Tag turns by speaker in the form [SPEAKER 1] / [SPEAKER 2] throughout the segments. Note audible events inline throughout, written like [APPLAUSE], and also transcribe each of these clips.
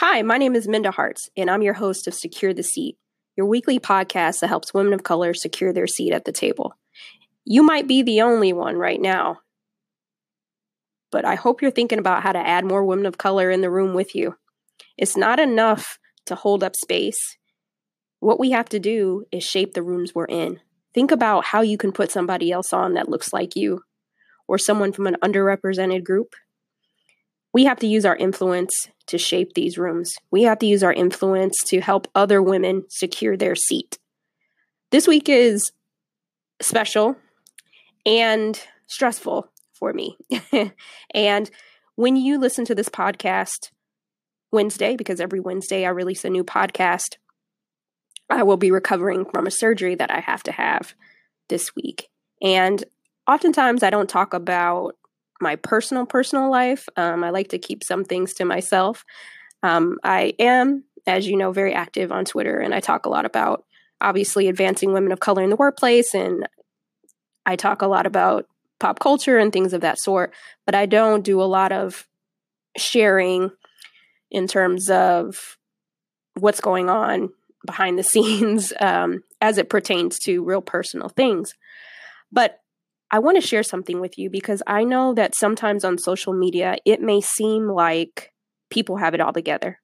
[SPEAKER 1] Hi, my name is Minda Harts, and I'm your host of Secure the Seat, your weekly podcast that helps women of color secure their seat at the table. You might be the only one right now, but I hope you're thinking about how to add more women of color in the room with you. It's not enough to hold up space. What we have to do is shape the rooms we're in. Think about how you can put somebody else on that looks like you or someone from an underrepresented group we have to use our influence to shape these rooms. We have to use our influence to help other women secure their seat. This week is special and stressful for me. [LAUGHS] and when you listen to this podcast Wednesday, because every Wednesday I release a new podcast, I will be recovering from a surgery that I have to have this week. And oftentimes I don't talk about my personal personal life. Um, I like to keep some things to myself. Um, I am, as you know, very active on Twitter, and I talk a lot about obviously advancing women of color in the workplace, and I talk a lot about pop culture and things of that sort. But I don't do a lot of sharing in terms of what's going on behind the [LAUGHS] scenes um, as it pertains to real personal things. But I want to share something with you because I know that sometimes on social media, it may seem like people have it all together.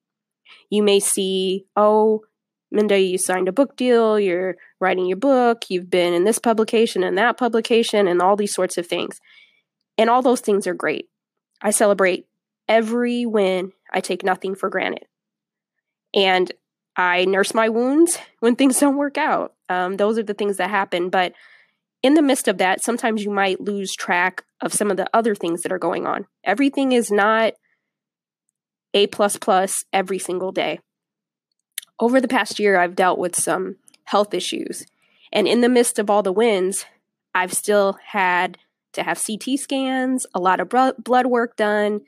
[SPEAKER 1] You may see, oh, Minda, you signed a book deal, you're writing your book, you've been in this publication and that publication, and all these sorts of things. And all those things are great. I celebrate every win, I take nothing for granted. And I nurse my wounds [LAUGHS] when things don't work out. Um, those are the things that happen. But in the midst of that, sometimes you might lose track of some of the other things that are going on. Everything is not A plus plus every single day. Over the past year, I've dealt with some health issues. And in the midst of all the wins, I've still had to have CT scans, a lot of blood work done,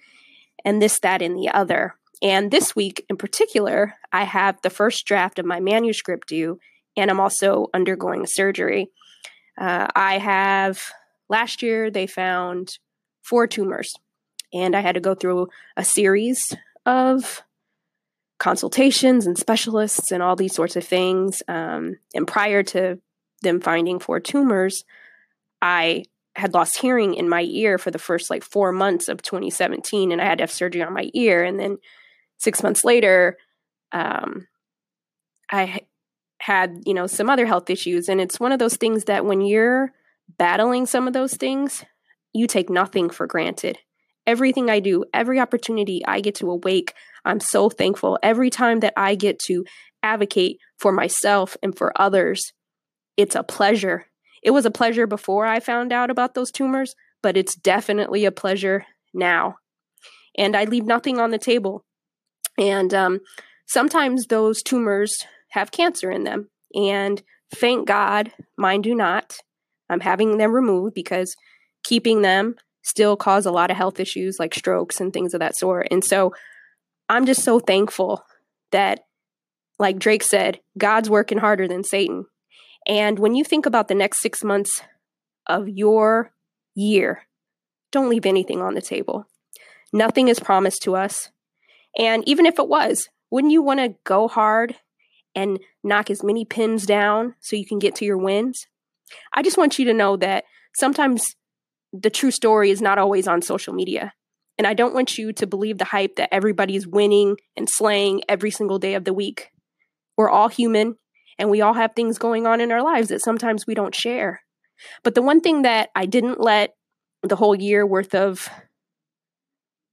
[SPEAKER 1] and this, that, and the other. And this week in particular, I have the first draft of my manuscript due, and I'm also undergoing surgery. Uh, I have last year they found four tumors, and I had to go through a series of consultations and specialists and all these sorts of things. Um, and prior to them finding four tumors, I had lost hearing in my ear for the first like four months of 2017, and I had to have surgery on my ear. And then six months later, um, I had, you know, some other health issues. And it's one of those things that when you're battling some of those things, you take nothing for granted. Everything I do, every opportunity I get to awake, I'm so thankful. Every time that I get to advocate for myself and for others, it's a pleasure. It was a pleasure before I found out about those tumors, but it's definitely a pleasure now. And I leave nothing on the table. And um, sometimes those tumors have cancer in them. And thank God mine do not. I'm having them removed because keeping them still cause a lot of health issues like strokes and things of that sort. And so I'm just so thankful that, like Drake said, God's working harder than Satan. And when you think about the next six months of your year, don't leave anything on the table. Nothing is promised to us. And even if it was, wouldn't you want to go hard and knock as many pins down so you can get to your wins. I just want you to know that sometimes the true story is not always on social media. And I don't want you to believe the hype that everybody's winning and slaying every single day of the week. We're all human and we all have things going on in our lives that sometimes we don't share. But the one thing that I didn't let the whole year worth of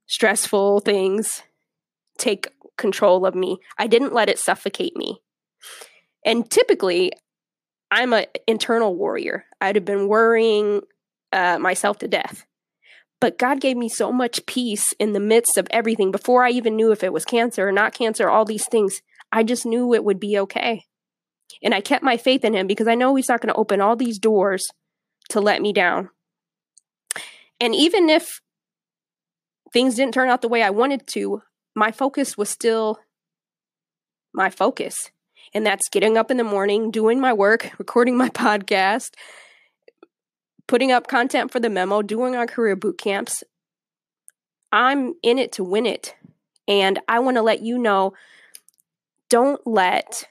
[SPEAKER 1] stressful things take control of me, I didn't let it suffocate me. And typically, I'm an internal warrior. I'd have been worrying uh, myself to death. But God gave me so much peace in the midst of everything before I even knew if it was cancer or not cancer, all these things. I just knew it would be okay. And I kept my faith in Him because I know He's not going to open all these doors to let me down. And even if things didn't turn out the way I wanted to, my focus was still my focus. And that's getting up in the morning, doing my work, recording my [LAUGHS] podcast, putting up content for the memo, doing our career boot camps. I'm in it to win it. And I want to let you know don't let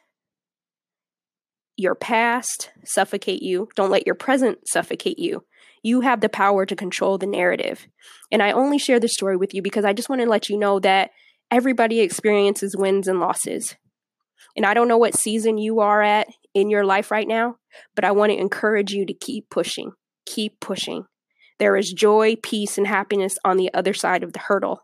[SPEAKER 1] your past suffocate you. Don't let your present suffocate you. You have the power to control the narrative. And I only share this story with you because I just want to let you know that everybody experiences wins and losses. And I don't know what season you are at in your life right now, but I want to encourage you to keep pushing, keep pushing. There is joy, peace, and happiness on the other side of the hurdle.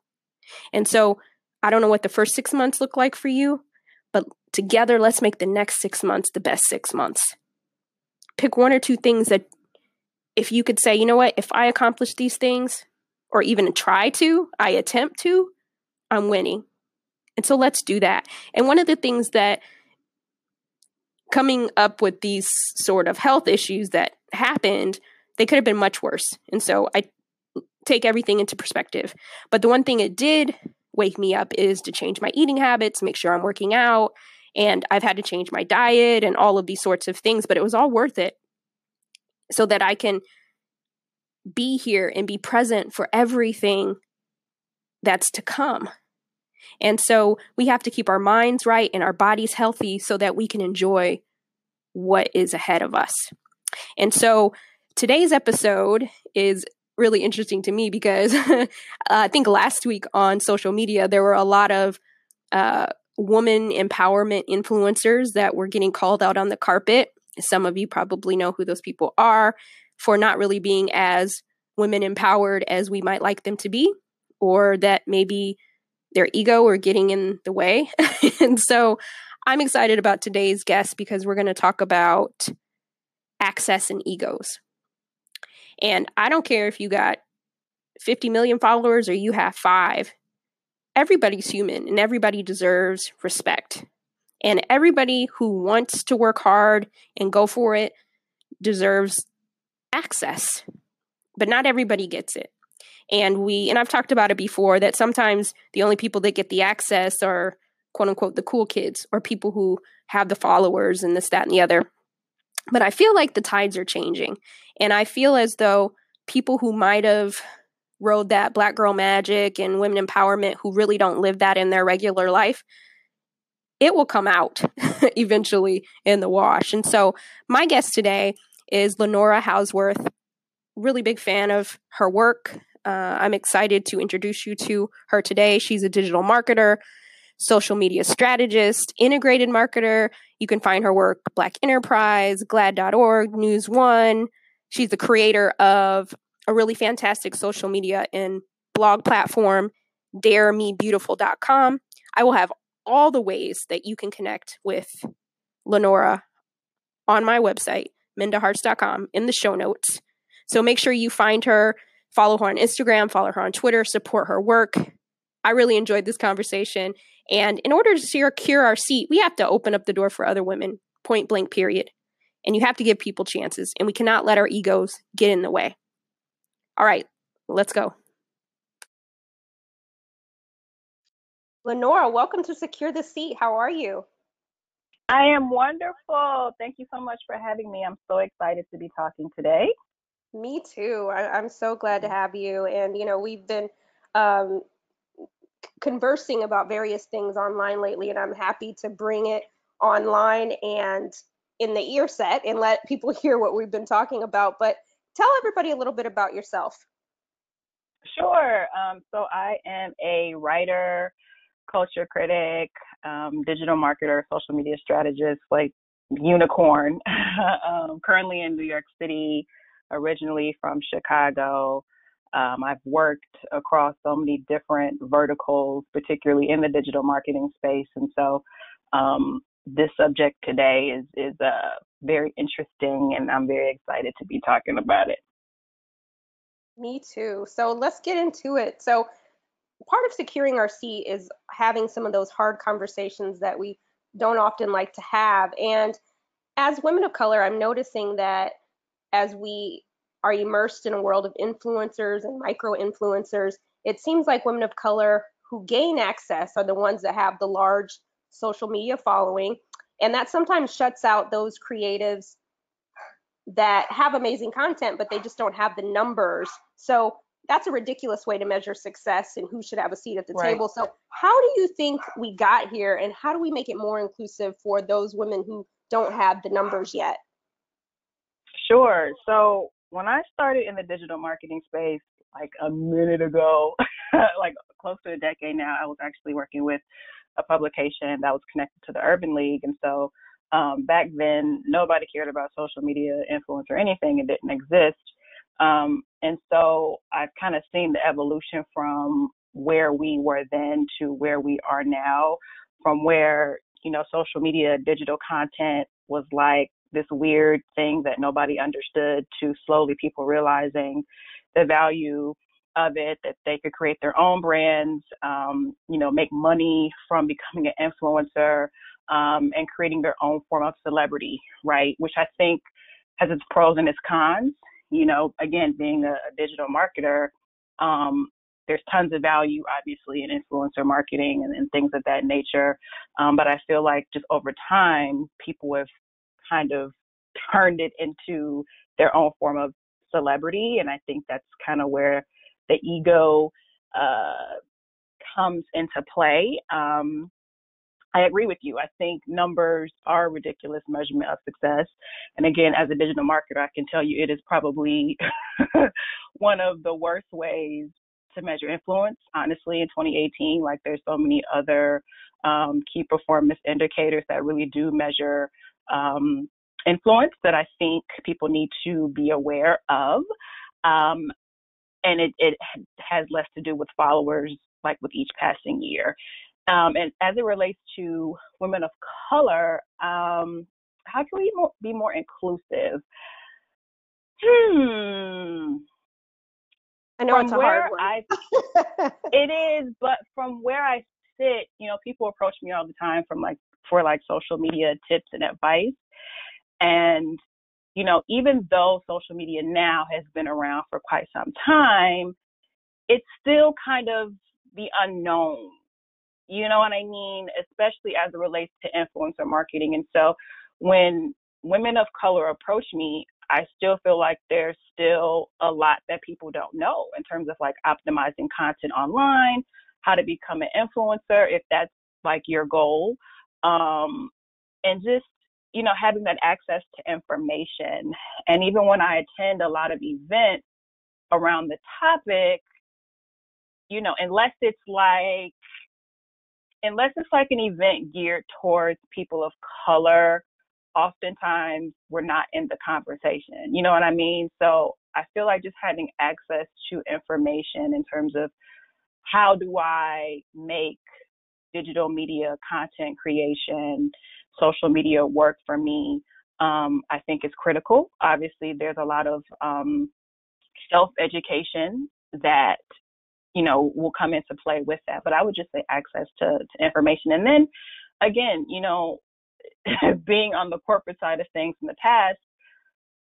[SPEAKER 1] And so I don't know what the first six months look like for you, but together, let's make the next six months the best six months. Pick one or two things that, if you could say, you know what, if I accomplish these things, or even try to, I attempt to, I'm winning. And so let's do that. And one of the things that coming up with these sort of health issues that happened, they could have been much worse. And so I take everything into perspective. But the one thing it did wake me up is to change my eating habits, make sure I'm working out, and I've had to change my diet and all of these sorts of things, but it was all worth it so that I can be here and be present for everything that's to come. And so we have to keep our minds right and our bodies healthy so that we can enjoy what is ahead of us. And so today's episode is really interesting to me because [LAUGHS] uh, I think last week on social media, there were a lot of uh, woman empowerment influencers that were getting called out on the carpet. Some of you probably know who those people are for not really being as women empowered as we might like them to be, or that maybe their ego or getting in the way. [LAUGHS] and so I'm excited about today's guest because we're going to talk about access and egos. And I don't care if you got 50 million followers or you have five, everybody's human and everybody deserves respect. And everybody who wants to work hard and go for it deserves access. But not everybody gets it. And we, and I've talked about it before, that sometimes the only people that get the access are quote unquote the cool kids or people who have the followers and this, that, and the other. But I feel like the tides are changing. And I feel as though people who might have rode that black girl magic and women empowerment who really don't live that in their regular life, it will come out [LAUGHS] eventually in the wash. And so my guest today is Lenora Houseworth. Really big fan of her work. Uh, I'm excited to introduce you to her today. She's a digital marketer, social media strategist, integrated marketer. You can find her work Black Enterprise, GLAAD.org, News One. She's the creator of a really fantastic social media and blog platform, daremebeautiful.com. I will have all the ways that you can connect with Lenora on my website, mindaharts.com, in the show notes. So make sure you find her, follow her on Instagram, follow her on Twitter, support her work. I really enjoyed this conversation. And in order to secure our seat, we have to open up the door for other women, point blank, period. And you have to give people chances, and we cannot let our egos get in the way. All right, let's go. Lenora, welcome to Secure the Seat. How are you?
[SPEAKER 2] I am wonderful. Thank you so much for having me. I'm so excited to be talking today.
[SPEAKER 1] Me too. I, am so glad to have you. And, you know, we've been um, conversing about various things online lately, and I'm happy to bring it online and in the ear set and let people [LAUGHS] hear what we've been talking about. But tell everybody a little bit about yourself.
[SPEAKER 2] Sure. Um, so I am a writer, culture critic, um, digital marketer, social media strategist, like unicorn. [LAUGHS] um, currently in New York City, originally from Chicago. Um, I've worked across so many different verticals, particularly in the digital marketing space, and so um, this subject today is is uh, very interesting, and I'm very excited to be talking about it.
[SPEAKER 1] Me too. So let's get into it. So part of securing our seat is having some of those hard conversations that we don't often like to have. And as women of color, I'm noticing that as we are immersed in a world of influencers and micro influencers, it seems like women of color who gain access are the ones that have the large social media following. And that sometimes shuts out those creatives that have amazing content, but they just don't have the numbers. So that's a ridiculous way to measure success and who should have a seat at the right. table. So, how do you think we got here, and how do we make it more inclusive for those women who don't have the numbers yet?
[SPEAKER 2] Sure. So, when I started in the digital marketing space, like a minute ago, [LAUGHS] like close to a decade now, I was actually working with a publication that was connected to the Urban League, and so um, back then nobody cared about social media influence or anything; it didn't exist. Um, and so I've kind of seen the evolution from where we were then to where we are now, from where, you know, social media, digital content was like this weird thing that nobody understood to slowly people realizing the value of it, that they could create their own brands, um, you know, make money from becoming an influencer um, and creating their own form of celebrity, right? Which I think has its pros and its cons you know, again, being a, a digital marketer, um, there's tons of value, obviously, in influencer marketing and, and things of that nature. Um, but I feel like just over time, people have kind of turned it into their own form of celebrity. And I think that's kind of where the ego uh, comes into play. Um, I agree with you. I think numbers are a ridiculous measurement of success. And again, as a digital marketer, I can tell you it is probably [LAUGHS] one of the worst ways to measure influence, honestly, in 2018. Like there's so many other um, key performance indicators that really do measure um, influence that I think people need to be aware of. Um, and it, it has less to do with followers like with each passing year. Um, and as it relates to women of color, um, how can we be more inclusive? Hmm.
[SPEAKER 1] I know from it's a hard one. I,
[SPEAKER 2] it is, but from where I sit, you know, people approach me all the time from like for like social media tips and advice. And, you know, even though social media now has been around for quite some time, it's still kind of the unknown you know what I mean? Especially as it relates to influencer marketing. And so when women of color approach me, I still feel like there's still a lot that people don't know in terms of like optimizing content online, how to become an influencer if that's like your goal. Um, and just, you know, having that access to information. And even when I attend a lot of events around the topic, you know, unless it's like unless it's like an event geared towards people of color, oftentimes we're not in the conversation. You know what I mean? So I feel like just having access to information in terms of how do I make digital media content creation, social media work for me, um, I think is critical. Obviously, there's a lot of um, self education that you know, will come into play with that. But I would just say access to, to information. And then again, you know, [LAUGHS] being on the corporate side of things in the past,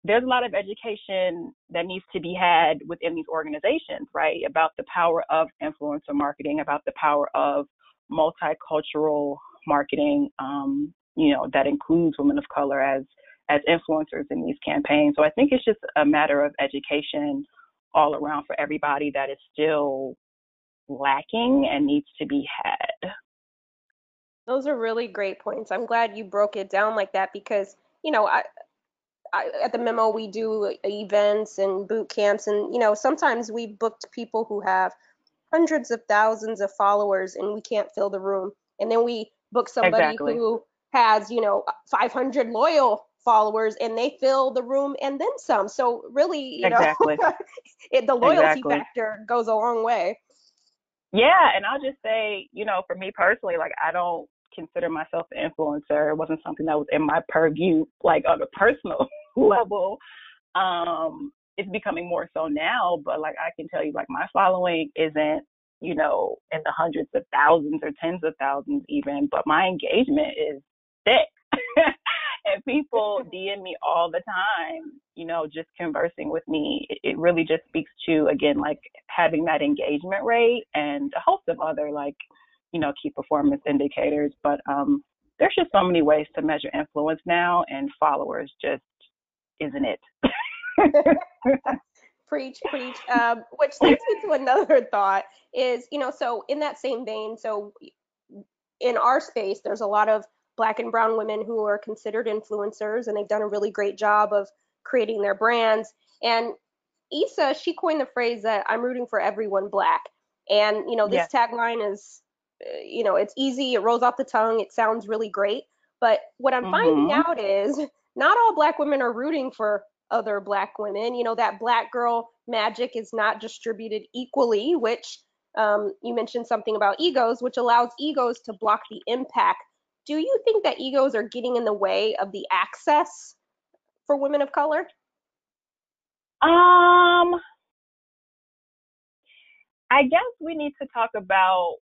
[SPEAKER 2] there's a lot of education that needs to be had within these organizations, right? About the power of influencer marketing, about the power of multicultural marketing, um, you know, that includes women of color as as influencers in these campaigns. So I think it's just a matter of education all around for everybody that is still lacking and needs to be had.
[SPEAKER 1] Those are really great points. I'm glad you broke it down like that because, you know, I, I, at the memo we do events and boot camps and you know sometimes we booked people who have hundreds of thousands of followers and we can't fill the room and then we book somebody exactly. who has you know 500 loyal followers and they fill the room and then some. So really, you exactly. know, [LAUGHS] it, the loyalty exactly. factor goes a long way.
[SPEAKER 2] Yeah, and I'll just say, you know, for me personally, like I don't consider myself an influencer. It wasn't something that was in my purview, like on a [LAUGHS] personal [LAUGHS] level. Um, it's becoming more so now, but like I can tell you, like my following isn't, you know, in the hundreds of thousands or tens of thousands even, but my engagement is thick. [LAUGHS] and people [LAUGHS] DM me all the time, you know, just conversing with me. It, it really just speaks to, again, like having that engagement rate and a host of other, like, you know, key performance indicators. But um, there's just so many ways to measure influence now, and followers just isn't it. [LAUGHS] [LAUGHS]
[SPEAKER 3] Preach, preach. Um, which leads me to another thought is, you know, so in that same vein, so in our space, there's a lot of black and brown women who are considered influencers and they've done a really great job of creating their brands. And Issa, she coined the phrase that I'm rooting for everyone black. And, you know, this yeah. tagline is, you know, it's easy, it rolls off the tongue, it sounds really great. But what I'm mm-hmm. finding out is not all black women are rooting for other black women. You know, that black girl magic is not distributed equally, which um, you mentioned something about egos, which allows egos to block the impact. Do you think that egos are getting in the way of the access for women of color?
[SPEAKER 2] Um, I guess we need to talk about,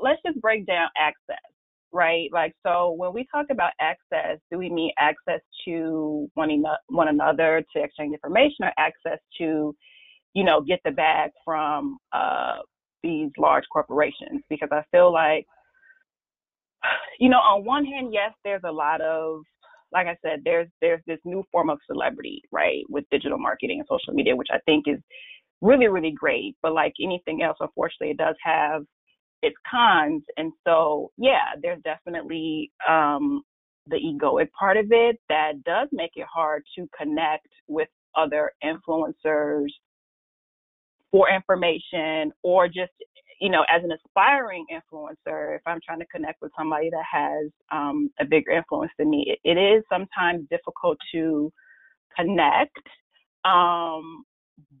[SPEAKER 2] let's just break down access right? Like, so when we talk about access, do we mean access to one, eno- one another to exchange information or access to, you know, get the bag from uh, these large corporations? Because I feel like, you know, on one hand, yes, there's a lot of, like I said, there's there's this new form of celebrity, right, with digital marketing and social media, which I think is really really great. But like anything else, unfortunately, it does have its cons. And so, yeah, there's definitely um, the egoic part of it that does make it hard to connect with other influencers for information or just you know as an aspiring influencer if i'm trying to connect with somebody that has um, a bigger influence than me it, it is sometimes difficult to connect um,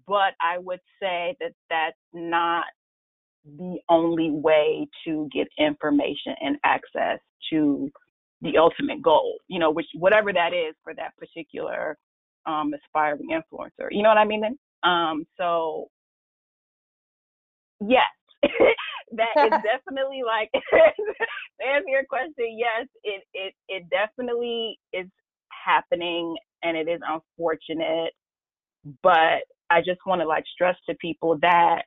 [SPEAKER 2] but i would say that that's not the only way to get information and access to the ultimate goal, you know, which whatever that is for that particular um, aspiring influencer. You know what I mean? Um, so yes, [LAUGHS] that is [LAUGHS] definitely like [LAUGHS] to answer your question, yes, it it it definitely is happening and it is unfortunate. But I just want to like stress to people that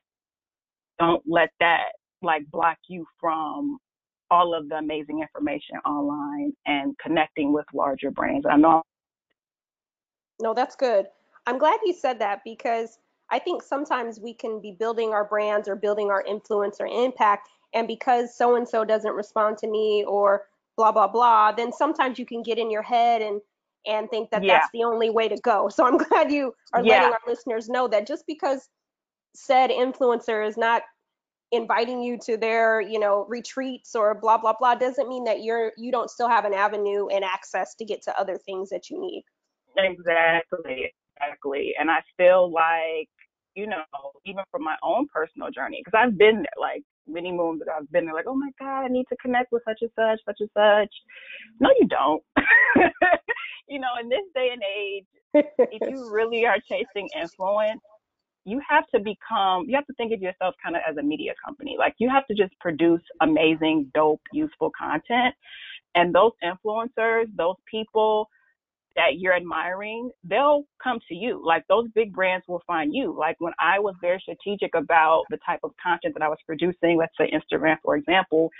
[SPEAKER 2] don't let that like block you from all of the amazing information online and connecting with larger brands. I know.
[SPEAKER 3] No, that's good. I'm glad you said that because I think sometimes we can be building our brands or building our influence or impact, and because so and so doesn't respond to me or blah blah blah, then sometimes you can get in your head and and think that yeah. that's the only way to go. So I'm [LAUGHS] glad you are yeah. letting our listeners know that just because said influencer is not inviting you to their you know retreats or blah blah blah doesn't mean that you're you don't still have an avenue and access to get to other things that you need.
[SPEAKER 2] Exactly exactly. And i feel like you know even from my own personal journey because i've been there like many moons that i've been there like oh my god i need to connect with such and such such and such. No you don't. [LAUGHS] You know in this day and age if you [LAUGHS] really are chasing influence you have to become you have to think of yourself kind of as a media company. Like you have to just produce amazing dope useful content. And those influencers those people that you're admiring they'll come to you. Like those big brands will find you. Like when i was very strategic about the type of content that i was producing let's say instagram for example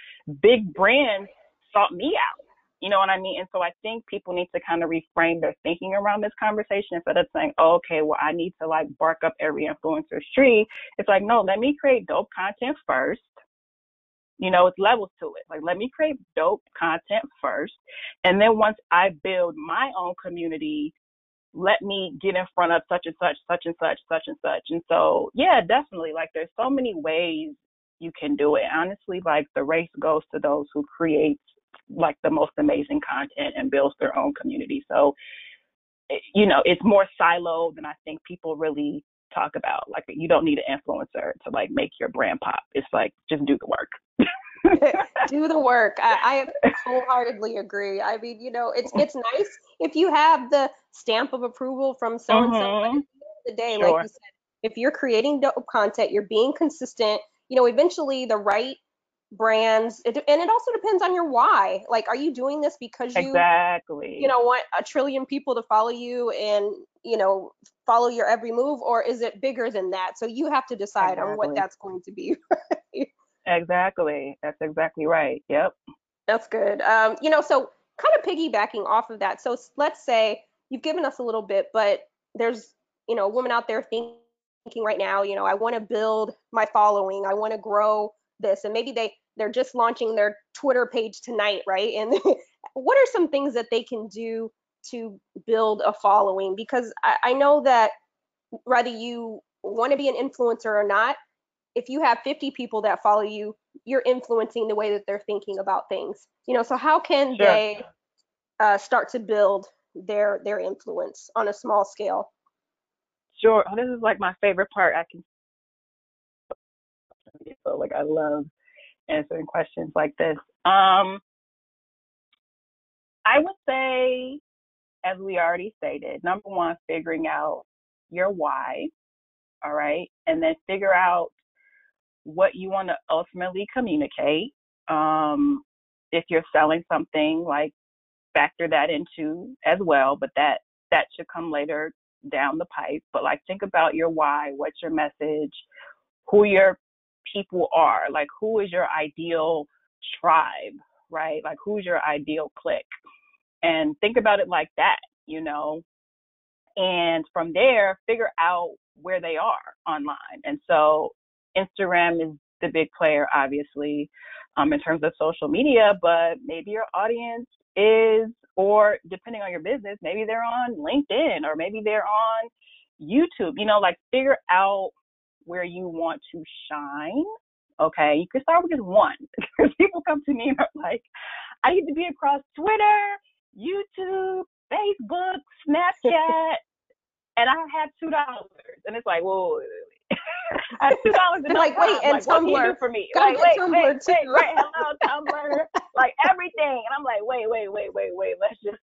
[SPEAKER 2] big brands sought me out you know what I mean? And so I think people need to kind of reframe their thinking around this conversation instead of saying, oh, okay, well, I need to like bark up every influencer's tree. It's like, no, let me create dope content first. You know, it's levels to it. Like, let me create dope content first. And then once I build my own community, let me get in front of such and such, such and such, such and such. And so, yeah, definitely. Like, there's so many ways you can do it. Honestly, like, the race goes to those who create like the most amazing content and builds their own community. So, eh, you know, it's more siloed than I think people really talk about. Like, you don't need an influencer to like make your brand pop. It's like just do the work. [LAUGHS]
[SPEAKER 3] do the work. I, I, [LAUGHS] wholeheartedly agree. I mean, you know, it's it's nice if you have the stamp of approval from so and so. The the day, sure. like you said, if you're creating dope content, you're being consistent. You know, eventually the right brands. It, and it also depends on your why. Like are you doing this because you
[SPEAKER 2] exactly.
[SPEAKER 3] you know want a trillion people to follow you and you know follow your every move or is it bigger than that? So you have to decide exactly. on what that's going to be [LAUGHS]
[SPEAKER 2] exactly. That's exactly right. Yep.
[SPEAKER 3] That's good. Um you know so kind of piggybacking off of that so let's say you've given us a little bit but there's
[SPEAKER 1] you know, a woman out there thinking right now, you know, I want to build my following, I want to grow this, and maybe they they're just launching their Twitter page tonight, right? And [LAUGHS] what are some things that they can do to build a following? Because I, I know that whether you want to be an influencer or not, if you have 50 people that follow you, you're influencing the way that they're thinking about things. You know, so how can sure. they uh, start to build their their influence on a small scale?
[SPEAKER 2] Sure. Oh, this is like my favorite part. I can so like I love answering questions like this. Um, I would say, as we already stated, number one, figuring out your why. All right, and then figure out what you want to ultimately communicate. Um, if you're selling something, like factor that into as well, but that that should come later down the pipe. But like think about your why, what's your message, who your people are, like who is your ideal tribe, right? Like who's your ideal clique. And think about it like that, you know. And from there, figure out where they are online. And so Instagram is the big player, obviously, um, in terms of social media, but maybe your audience is, or depending on your business, maybe they're on LinkedIn or maybe they're on YouTube. You know, like figure out where you want to shine. Okay, you can start with just one [LAUGHS] because people come to me and are like, I need to be across Twitter, YouTube, Facebook, Snapchat, [LAUGHS] and I have two dollars. And it's like, well, [LAUGHS] I have two dollars.
[SPEAKER 1] like, wait, and
[SPEAKER 2] like,
[SPEAKER 1] Tumblr
[SPEAKER 2] what can you do for me? Like, wait, Tumblr wait, too. wait, right? Hello, Tumblr, like everything. And I'm like, wait, wait, wait, wait, wait. Let's just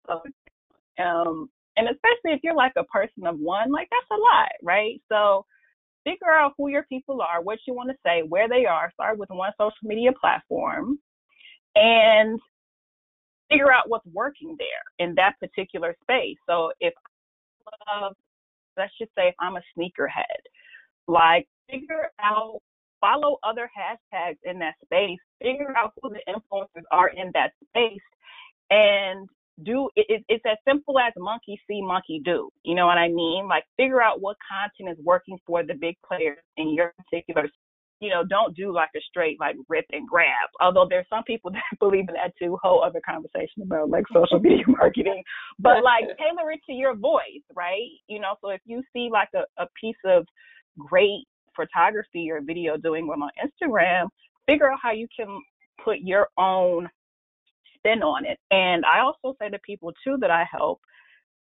[SPEAKER 2] um, and especially if you're like a person of one, like that's a lot, right? So figure out who your people are, what you want to say, where they are. Start with one social media platform, and figure out what's working there in that particular space. So if I love, let's just say if I'm a sneakerhead, like figure out follow other hashtags in that space, figure out who the influencers are in that space, and do it, it's as simple as monkey see, monkey do. You know what I mean? Like figure out what content is working for the big players in your particular. You know, don't do like a straight like rip and grab. Although there's some people [LAUGHS] that believe in that too. Whole other conversation about like social [LAUGHS] media marketing. But like [LAUGHS] tailor it to your voice, right? You know, so if you see like a, a piece of great photography or video doing one on Instagram, figure out how you can put your own spin on it. And I also say to people too that I help,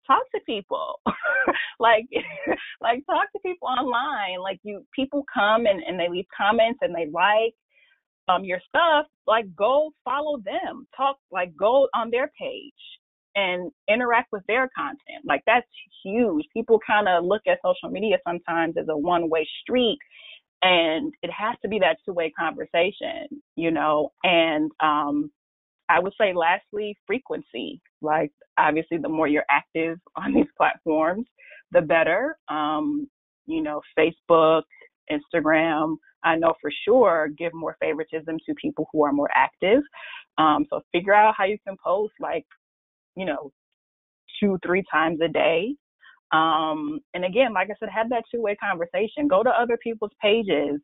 [SPEAKER 2] talk to people. [LAUGHS] like [LAUGHS] like talk to people online. Like you people come and, and they leave comments and they like um your stuff, like go follow them. Talk like go on their page and interact with their content. Like that's huge. People kind of look at social media sometimes as a one way street and it has to be that two way conversation, you know. And um I would say lastly, frequency. Like obviously the more you're active [LAUGHS] on these platforms, the better. Um, you know, Facebook, Instagram, I know for sure give more favoritism to people who are more active. Um, so figure out how you can post like you know, two, three times a day. Um, and again, like I said, have that two way conversation. Go to other people's pages,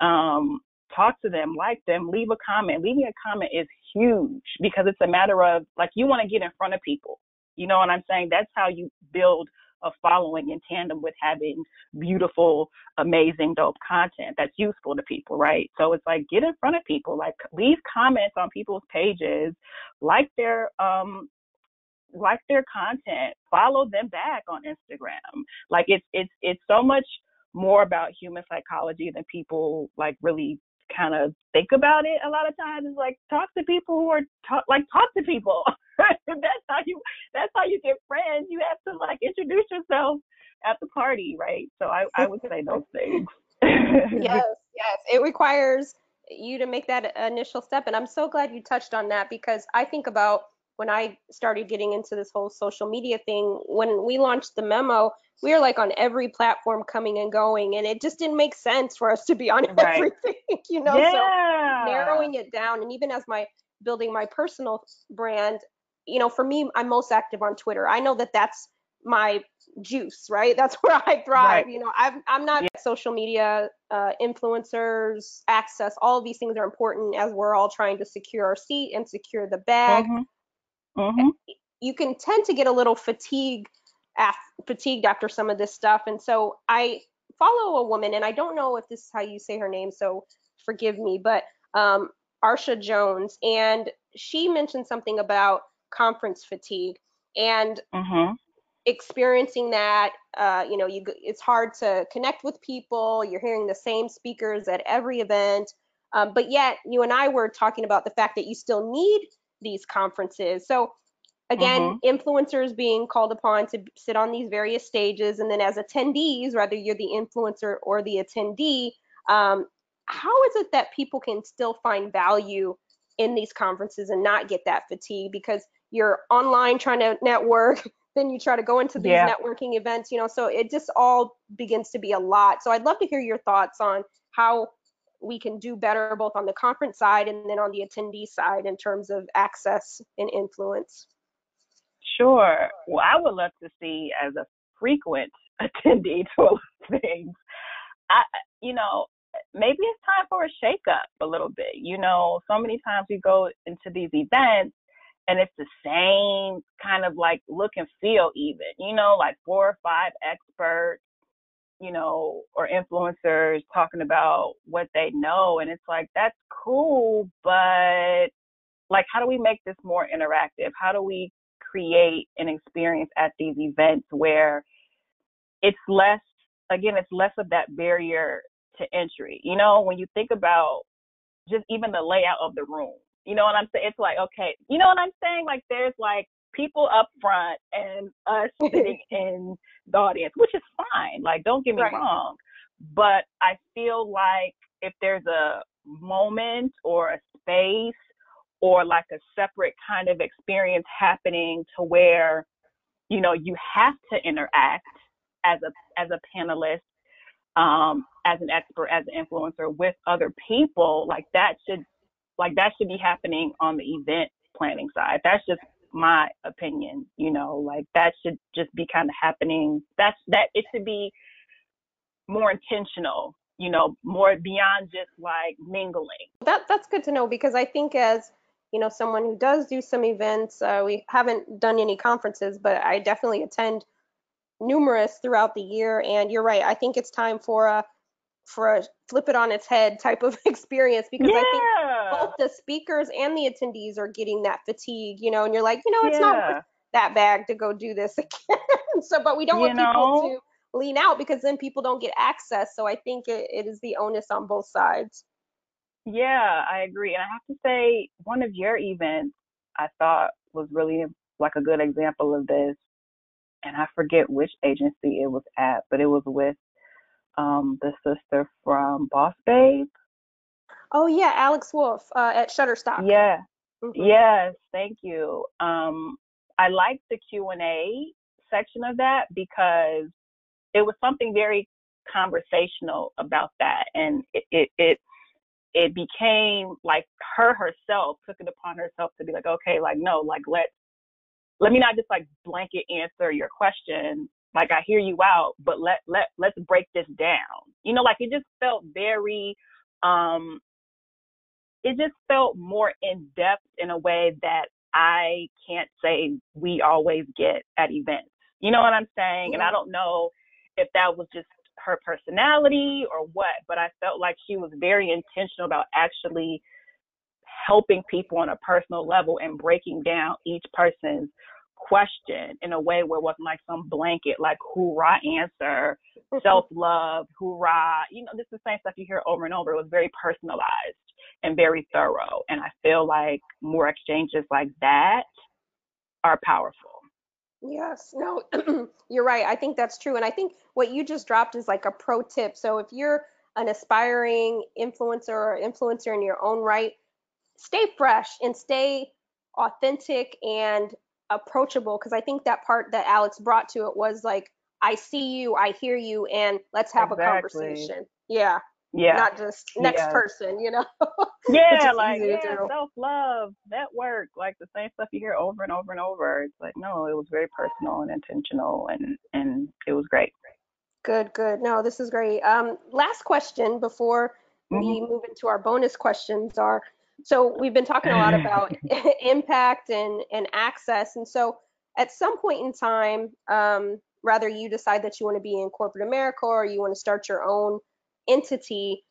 [SPEAKER 2] um, talk to them, like them, leave a comment. Leaving a comment is huge because it's a matter of like you want to get in front of people. You know what I'm saying? That's how you build a following in tandem with having beautiful, amazing, dope content that's useful to people, right? So it's like get in front of people, like leave comments on people's pages, like their um like their content, follow them back on Instagram. Like it's it's it's so much more about human psychology than people like really kind of think about it a lot of times it's like talk to people who are talk like talk to people [LAUGHS] that's how you that's how you get friends. You have to like introduce yourself at the party right? So i i would say those things. [LAUGHS]
[SPEAKER 1] Yes yes. It requires you to make that initial step and i'm so glad you touched on that because i think about when I started getting into this whole social media thing, when we launched the memo, we were like on every platform coming and going, and it just didn't make sense for us to be on [LAUGHS] right. everything, [LAUGHS] you know.
[SPEAKER 2] Yeah.
[SPEAKER 1] So narrowing it down, and even as my building my personal brand, you know, for me, I'm most active on Twitter. I know that that's my juice, right? That's [LAUGHS] where I thrive. Right. You know, i am not yeah. social media uh, influencers, access, all of these things are important as we're all trying to secure our seat and secure the bag. Mm-hmm. Mm-hmm. You can tend to get a little fatigue, af- fatigued after some of this stuff. And so I follow a woman, and I don't know if this is how you say her name, so forgive me, but um, Arsha Jones, and she mentioned something about conference fatigue. And mm-hmm experiencing that uh, you know you it's hard to connect with people you're hearing the same speakers at every event um, but yet you and i were talking about the fact that you still need these conferences so again mm-hmm. influencers being called upon to sit on these various stages and then as attendees whether you're the influencer or the attendee um, how is it that people can still find value in these conferences and not get that fatigue because you're online trying to network [LAUGHS] then you try to go into these yeah. networking events you know so it just all begins to be a lot so i'd love to hear your thoughts on how we can do better both on the conference side and then on the attendee side in terms of access and influence.
[SPEAKER 2] Sure. Well i would love to see as a frequent [LAUGHS] attendee to a lot of things. I you know maybe it's time for a shakeup a little bit. You know so many times we go into these events and it's the same kind of like look and feel even. You know like four or five experts you know or influencers talking about what they know and it's like that's cool but like how do we make this more interactive how do we create an experience at these events where it's less again it's less of that barrier to entry you know when you think about just even the layout of the room you know what I'm saying? It's like, okay, you know what I'm saying? Like there's like people up front and us [LAUGHS] sitting in the audience, which is fine. Like don't get me right. wrong. But I feel like if there's a moment or a space or like a separate kind of experience happening to where you know you have to interact as a as a panelist um, as an expert as an influencer with other people like that should like that should be happening on the event planning side. That's just my opinion, you know, like that should just be kind of happening. That's that it should be more intentional, you know, more beyond just like mingling.
[SPEAKER 1] That that's good to know because I think as you know someone who does do some events, uh, we haven't done any conferences, but I definitely attend numerous throughout the year. And you're right, I think it's time for a for a flip it on its head type of [LAUGHS] experience because yeah. I think both the speakers and the attendees are getting that fatigue, you know, and you're like, you know, it's yeah. not worth that bag to go do this [LAUGHS] again. so, but we don't you want know? people to lean out because then people don't get access. So I think it, it is the onus on both sides.
[SPEAKER 2] Yeah, I agree. And I have to say, one of your events I thought was really like a good example of this. And I forget which agency it was at, but it was with um, the sister from Boss Babe.
[SPEAKER 1] Oh yeah, Alex Wolf uh, at Shutterstock.
[SPEAKER 2] Yeah. Mm-hmm. Yes, thank you. Um, I liked the Q and A section of that because it was something very conversational about that, and it, it it it became like her herself took it upon herself to be like, okay, like no, like let let me not just like blanket answer your question like I hear you out, but let let let's break this down. You know, like it just felt very um it just felt more in depth in a way that I can't say we always get at events. You know what I'm saying? And I mm-hmm. don't know if that was just her personality or what, but I felt like she was very intentional about actually helping people on a personal level and breaking down each person's question in a way where it wasn't like some blanket, like hoorah answer, mm-hmm. self love, hoorah. You know, this is the same stuff you hear over and over. It was very personalized and very thorough. And I feel like more exchanges like that are powerful.
[SPEAKER 1] Yes, no, [CLEARS THROAT] you're right. I think that's true. And I think what you just dropped is like a pro tip. So if you're an aspiring influencer or influencer in your own right, stay fresh and stay authentic and approachable because I think that part that Alex brought to it was like, I see you, I hear you, and let's have exactly. a conversation. Yeah. Yeah. not just next yeah. person, you know. [LAUGHS]
[SPEAKER 2] yeah, like yeah, self love, network, like the same stuff you hear over and over and over. It's like no, it was very personal and intentional, and and it was great.
[SPEAKER 1] Good, good. No, this is great. Um, last question before mm-hmm. we move into our bonus questions are so we've been talking a lot [LAUGHS] about [LAUGHS] impact and and access, and so at some point in time, um, rather you decide that you want to be in corporate America or you want to start your own entity,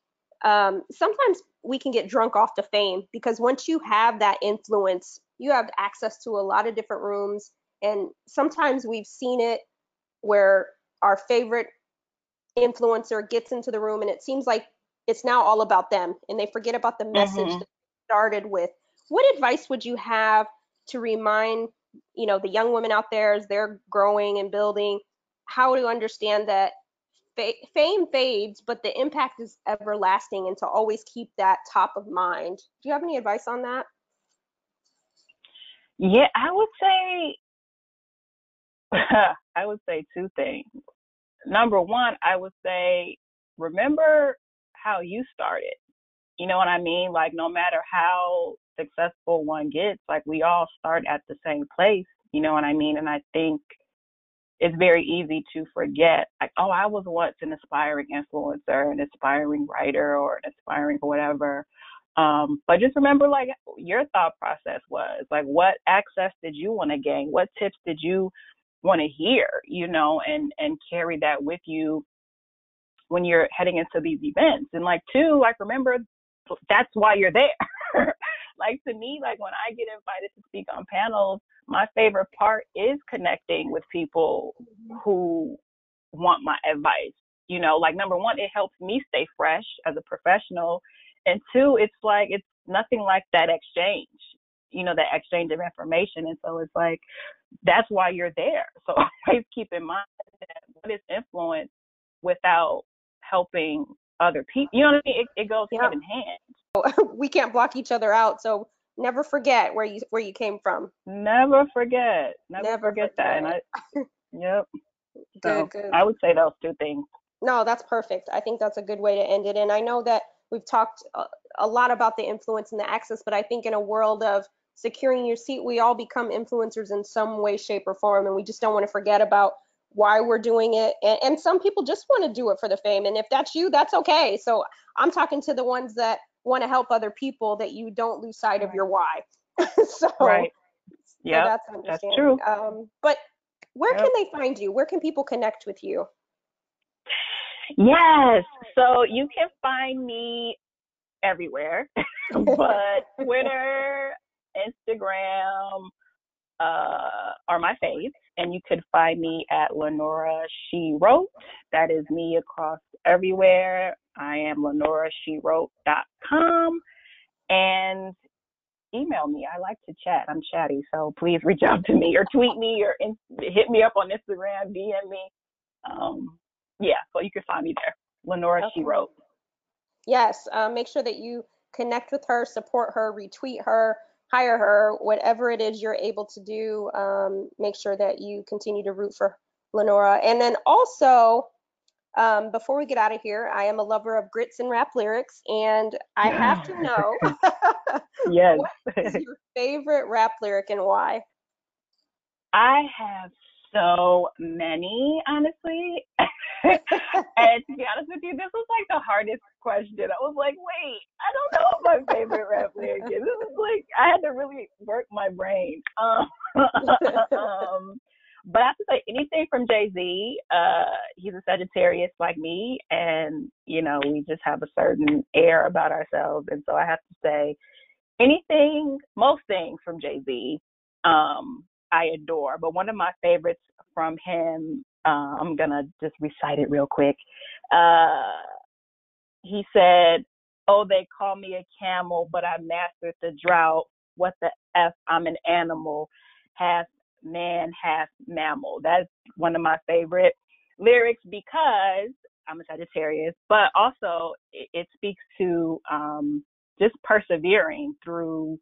[SPEAKER 1] um, sometimes we can get drunk off the fame because once you have that influence, you have access to a lot of different rooms. And sometimes we've seen it where our favorite influencer gets into the room and it seems like it's now all about them and they forget about the message mm-hmm. that started with. What advice would you have to remind, you know, the young women out there as they're growing and building how to understand that fame fades, but the impact is everlasting, and to always keep that top of mind. Do you have any advice on that?
[SPEAKER 2] Yeah, I would say, [LAUGHS] I would say two things. Number one, I would say, remember how you started. You know what I mean? Like, no matter how successful one gets, like, we all start at the same place. You know what I mean? And I think it's very easy to forget like oh i was once an aspiring influencer an aspiring writer or an aspiring whatever. Um, but just remember like your thought process was like what access did you want to gain? What tips did you want to hear you know and and carry that with you when you're heading into these events? And like two like remember that's why you're there [LAUGHS] like to me like when i get invited to speak on panels my favorite part is connecting with people who want my advice. You know, like number one, it helps me stay fresh as a professional. And two, it's like, it's nothing like that exchange, you know, that exchange of information. And so it's like, that's why you're there. [LAUGHS] So always keep in mind that what is influence without helping other people? You know what I mean? It, it goes yeah. hand in hand. [LAUGHS]
[SPEAKER 1] we can't block each other out. So never forget where you where you came from.
[SPEAKER 2] Never forget. Never, never forget, forget, that. And I, yep. [LAUGHS] Good, so good. I would say those two things.
[SPEAKER 1] No, that's perfect. I think that's a good way to end it. And I know that we've talked a, a lot about the influence and the access, but I think in a world of securing your seat, we all become influencers in some way, shape, or form, and we just don't want to forget about why we're doing it. And, and some people just want to do it for the fame. And if that's you, that's okay. So I'm talking to the ones that want to help other people that you don't lose sight of your why. [LAUGHS] so
[SPEAKER 2] right. Yeah, so that's, that's true.
[SPEAKER 1] Um, but where yep. can they find you? Where can people connect with you?
[SPEAKER 2] Yes. So you can find me everywhere, [LAUGHS] but [LAUGHS] Twitter, Instagram uh, are my faves. And you could find me at Lenora She Wrote. That is me across everywhere. I am lenorashewrote.com and email me. I like to chat. I'm chatty, so please reach out to me or tweet me or in, hit me up on Instagram, DM me. Um, yeah, so you can find me there. Lenora okay. She Wrote.
[SPEAKER 1] Yes, uh, make sure that you connect with her, support her, retweet her, hire her, whatever it is you're able to do. Um, make sure that you continue to root for Lenora. And then also, um, before we get out of here, I am a lover of grits and rap lyrics, and I have to know [LAUGHS]
[SPEAKER 2] yes. [LAUGHS]
[SPEAKER 1] what is your favorite rap lyric and why?
[SPEAKER 2] I have so many, honestly. [LAUGHS] and to be honest with you, this was like the hardest question. I was like, wait, I don't know what my favorite rap lyric is. This is like I had to really work my brain. Um, [LAUGHS] um but I have to say, anything from Jay Z, uh, he's a Sagittarius like me, and you know, we just have a certain air about ourselves. And so I have to say, anything, most things from Jay Z, um, I adore. But one of my favorites from him, uh, I'm gonna just recite it real quick. Uh, he said, "Oh, they call me a camel, but I mastered the drought. What the f? I'm an animal." Half man, half mammal. That's one of my favorite lyrics because I'm a Sagittarius, but also it, it speaks to um, just persevering through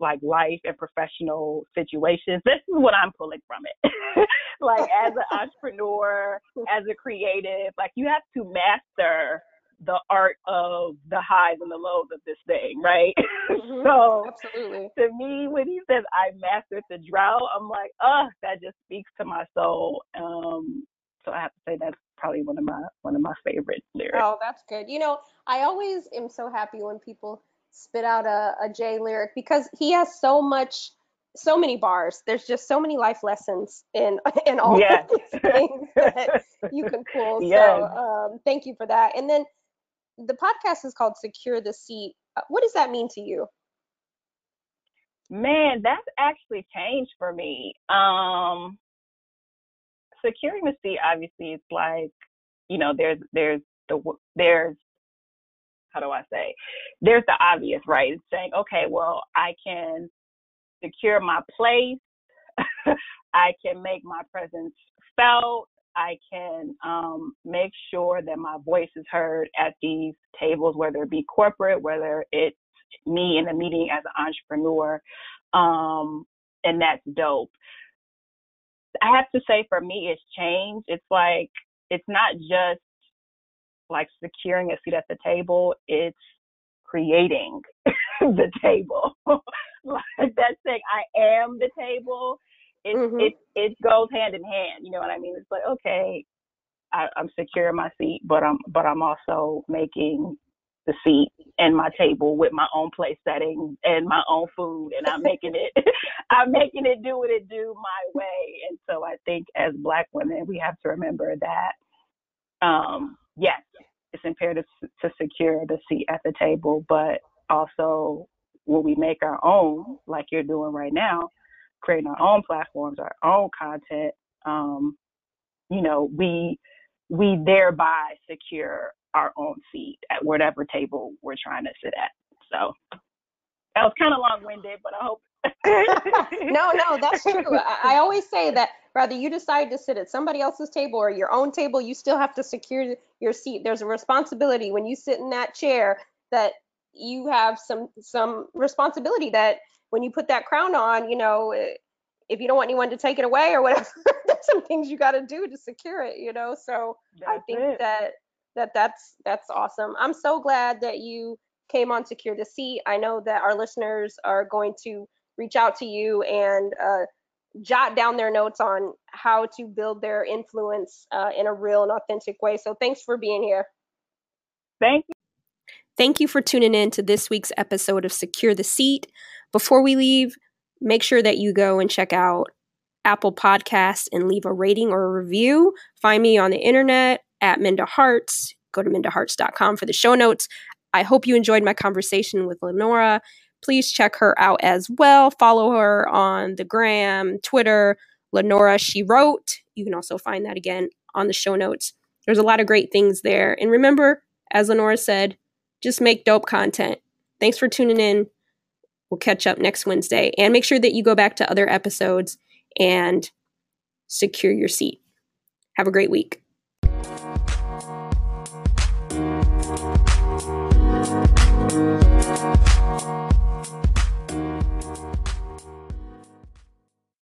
[SPEAKER 2] like life and professional situations. This is what I'm pulling from it. [LAUGHS] like as an entrepreneur, as a creative, like you have to master the art of the highs and the lows of this thing, right? [LAUGHS]
[SPEAKER 1] Mhm.
[SPEAKER 2] so
[SPEAKER 1] Absolutely.
[SPEAKER 2] to me, when he says I mastered the drought, I'm like, oh, that just speaks to my soul. Um, so I have to say that's probably one of my one of my favorite lyrics.
[SPEAKER 1] Oh, that's good. You know, I always am so happy when people spit out a, a Jay lyric because he has so much, so many bars. There's just so many life lessons in [LAUGHS] in all
[SPEAKER 2] Yes.
[SPEAKER 1] of these things [LAUGHS] that you can pull.
[SPEAKER 2] Yes.
[SPEAKER 1] So um, thank you for that. And then the podcast is called Secure the Seat. Uh, What does that mean to you?
[SPEAKER 2] Man, that's actually changed for me. Um, securing the seat, obviously, it's like, you know, there's there's the there's how do I say? There's the obvious, right? It's saying, okay, well, I can secure my place. [LAUGHS] I can make my presence felt. I can um, make sure that my voice is heard at these tables, whether it be corporate, whether it's me in a meeting as an entrepreneur. Um, and that's dope. I have to say, for me, it's changed. It's like, it's not just like securing a seat at the table, it's creating [LAUGHS] the table. [LAUGHS] like that's saying, I am the table. It,
[SPEAKER 1] Mhm.
[SPEAKER 2] it, it goes hand in hand. You know what I mean? It's like, okay, I, I'm securing my seat, but I'm, but I'm also making the seat and my table with my own place setting and my own food and I'm making it [LAUGHS] I'm making it do what it do my way. And so I think as black women we have to remember that um yes, it's imperative to secure the seat at the table, but also when we make our own, like you're doing right now, creating our own platforms, our own content, um, you know, we we thereby secure our own seat at whatever table we're trying to sit at. So that was kind of long winded, but I hope. [LAUGHS]
[SPEAKER 1] no, no, that's true. I, I always say that whether you decide to sit at somebody else's table or your own table, you still have to secure your seat. There's a responsibility when you sit in that chair that you have some some responsibility that when you put that crown on, you know, eh, if you don't want anyone to take it away or whatever, [LAUGHS] there's some things you got to do to secure it, you know. So I think
[SPEAKER 2] it.
[SPEAKER 1] that that that's that's awesome. I'm so glad that you came on Secure the Seat. I know that our listeners are going to reach out to you and uh, jot down their notes on how to build their influence uh, in a real and authentic way. So thanks for being here.
[SPEAKER 2] Thank you.
[SPEAKER 1] Thank you for tuning in to this week's episode of Secure the Seat. Before we leave, make sure that you go and check out Apple Podcasts and leave a rating or a review. Find me on the internet at Minda Harts. Go to mindaharts.com for the show notes. I hope you enjoyed my conversation with Lenora. Please check her out as well. Follow her on the gram, Twitter, Lenora She Wrote. You can also find that again on the show notes. There's a lot of great things there. And remember, as Lenora said, just make dope content. Thanks for tuning in. We'll catch up next Wednesday. And make sure that you go back to other episodes and secure your seat. Have a great week.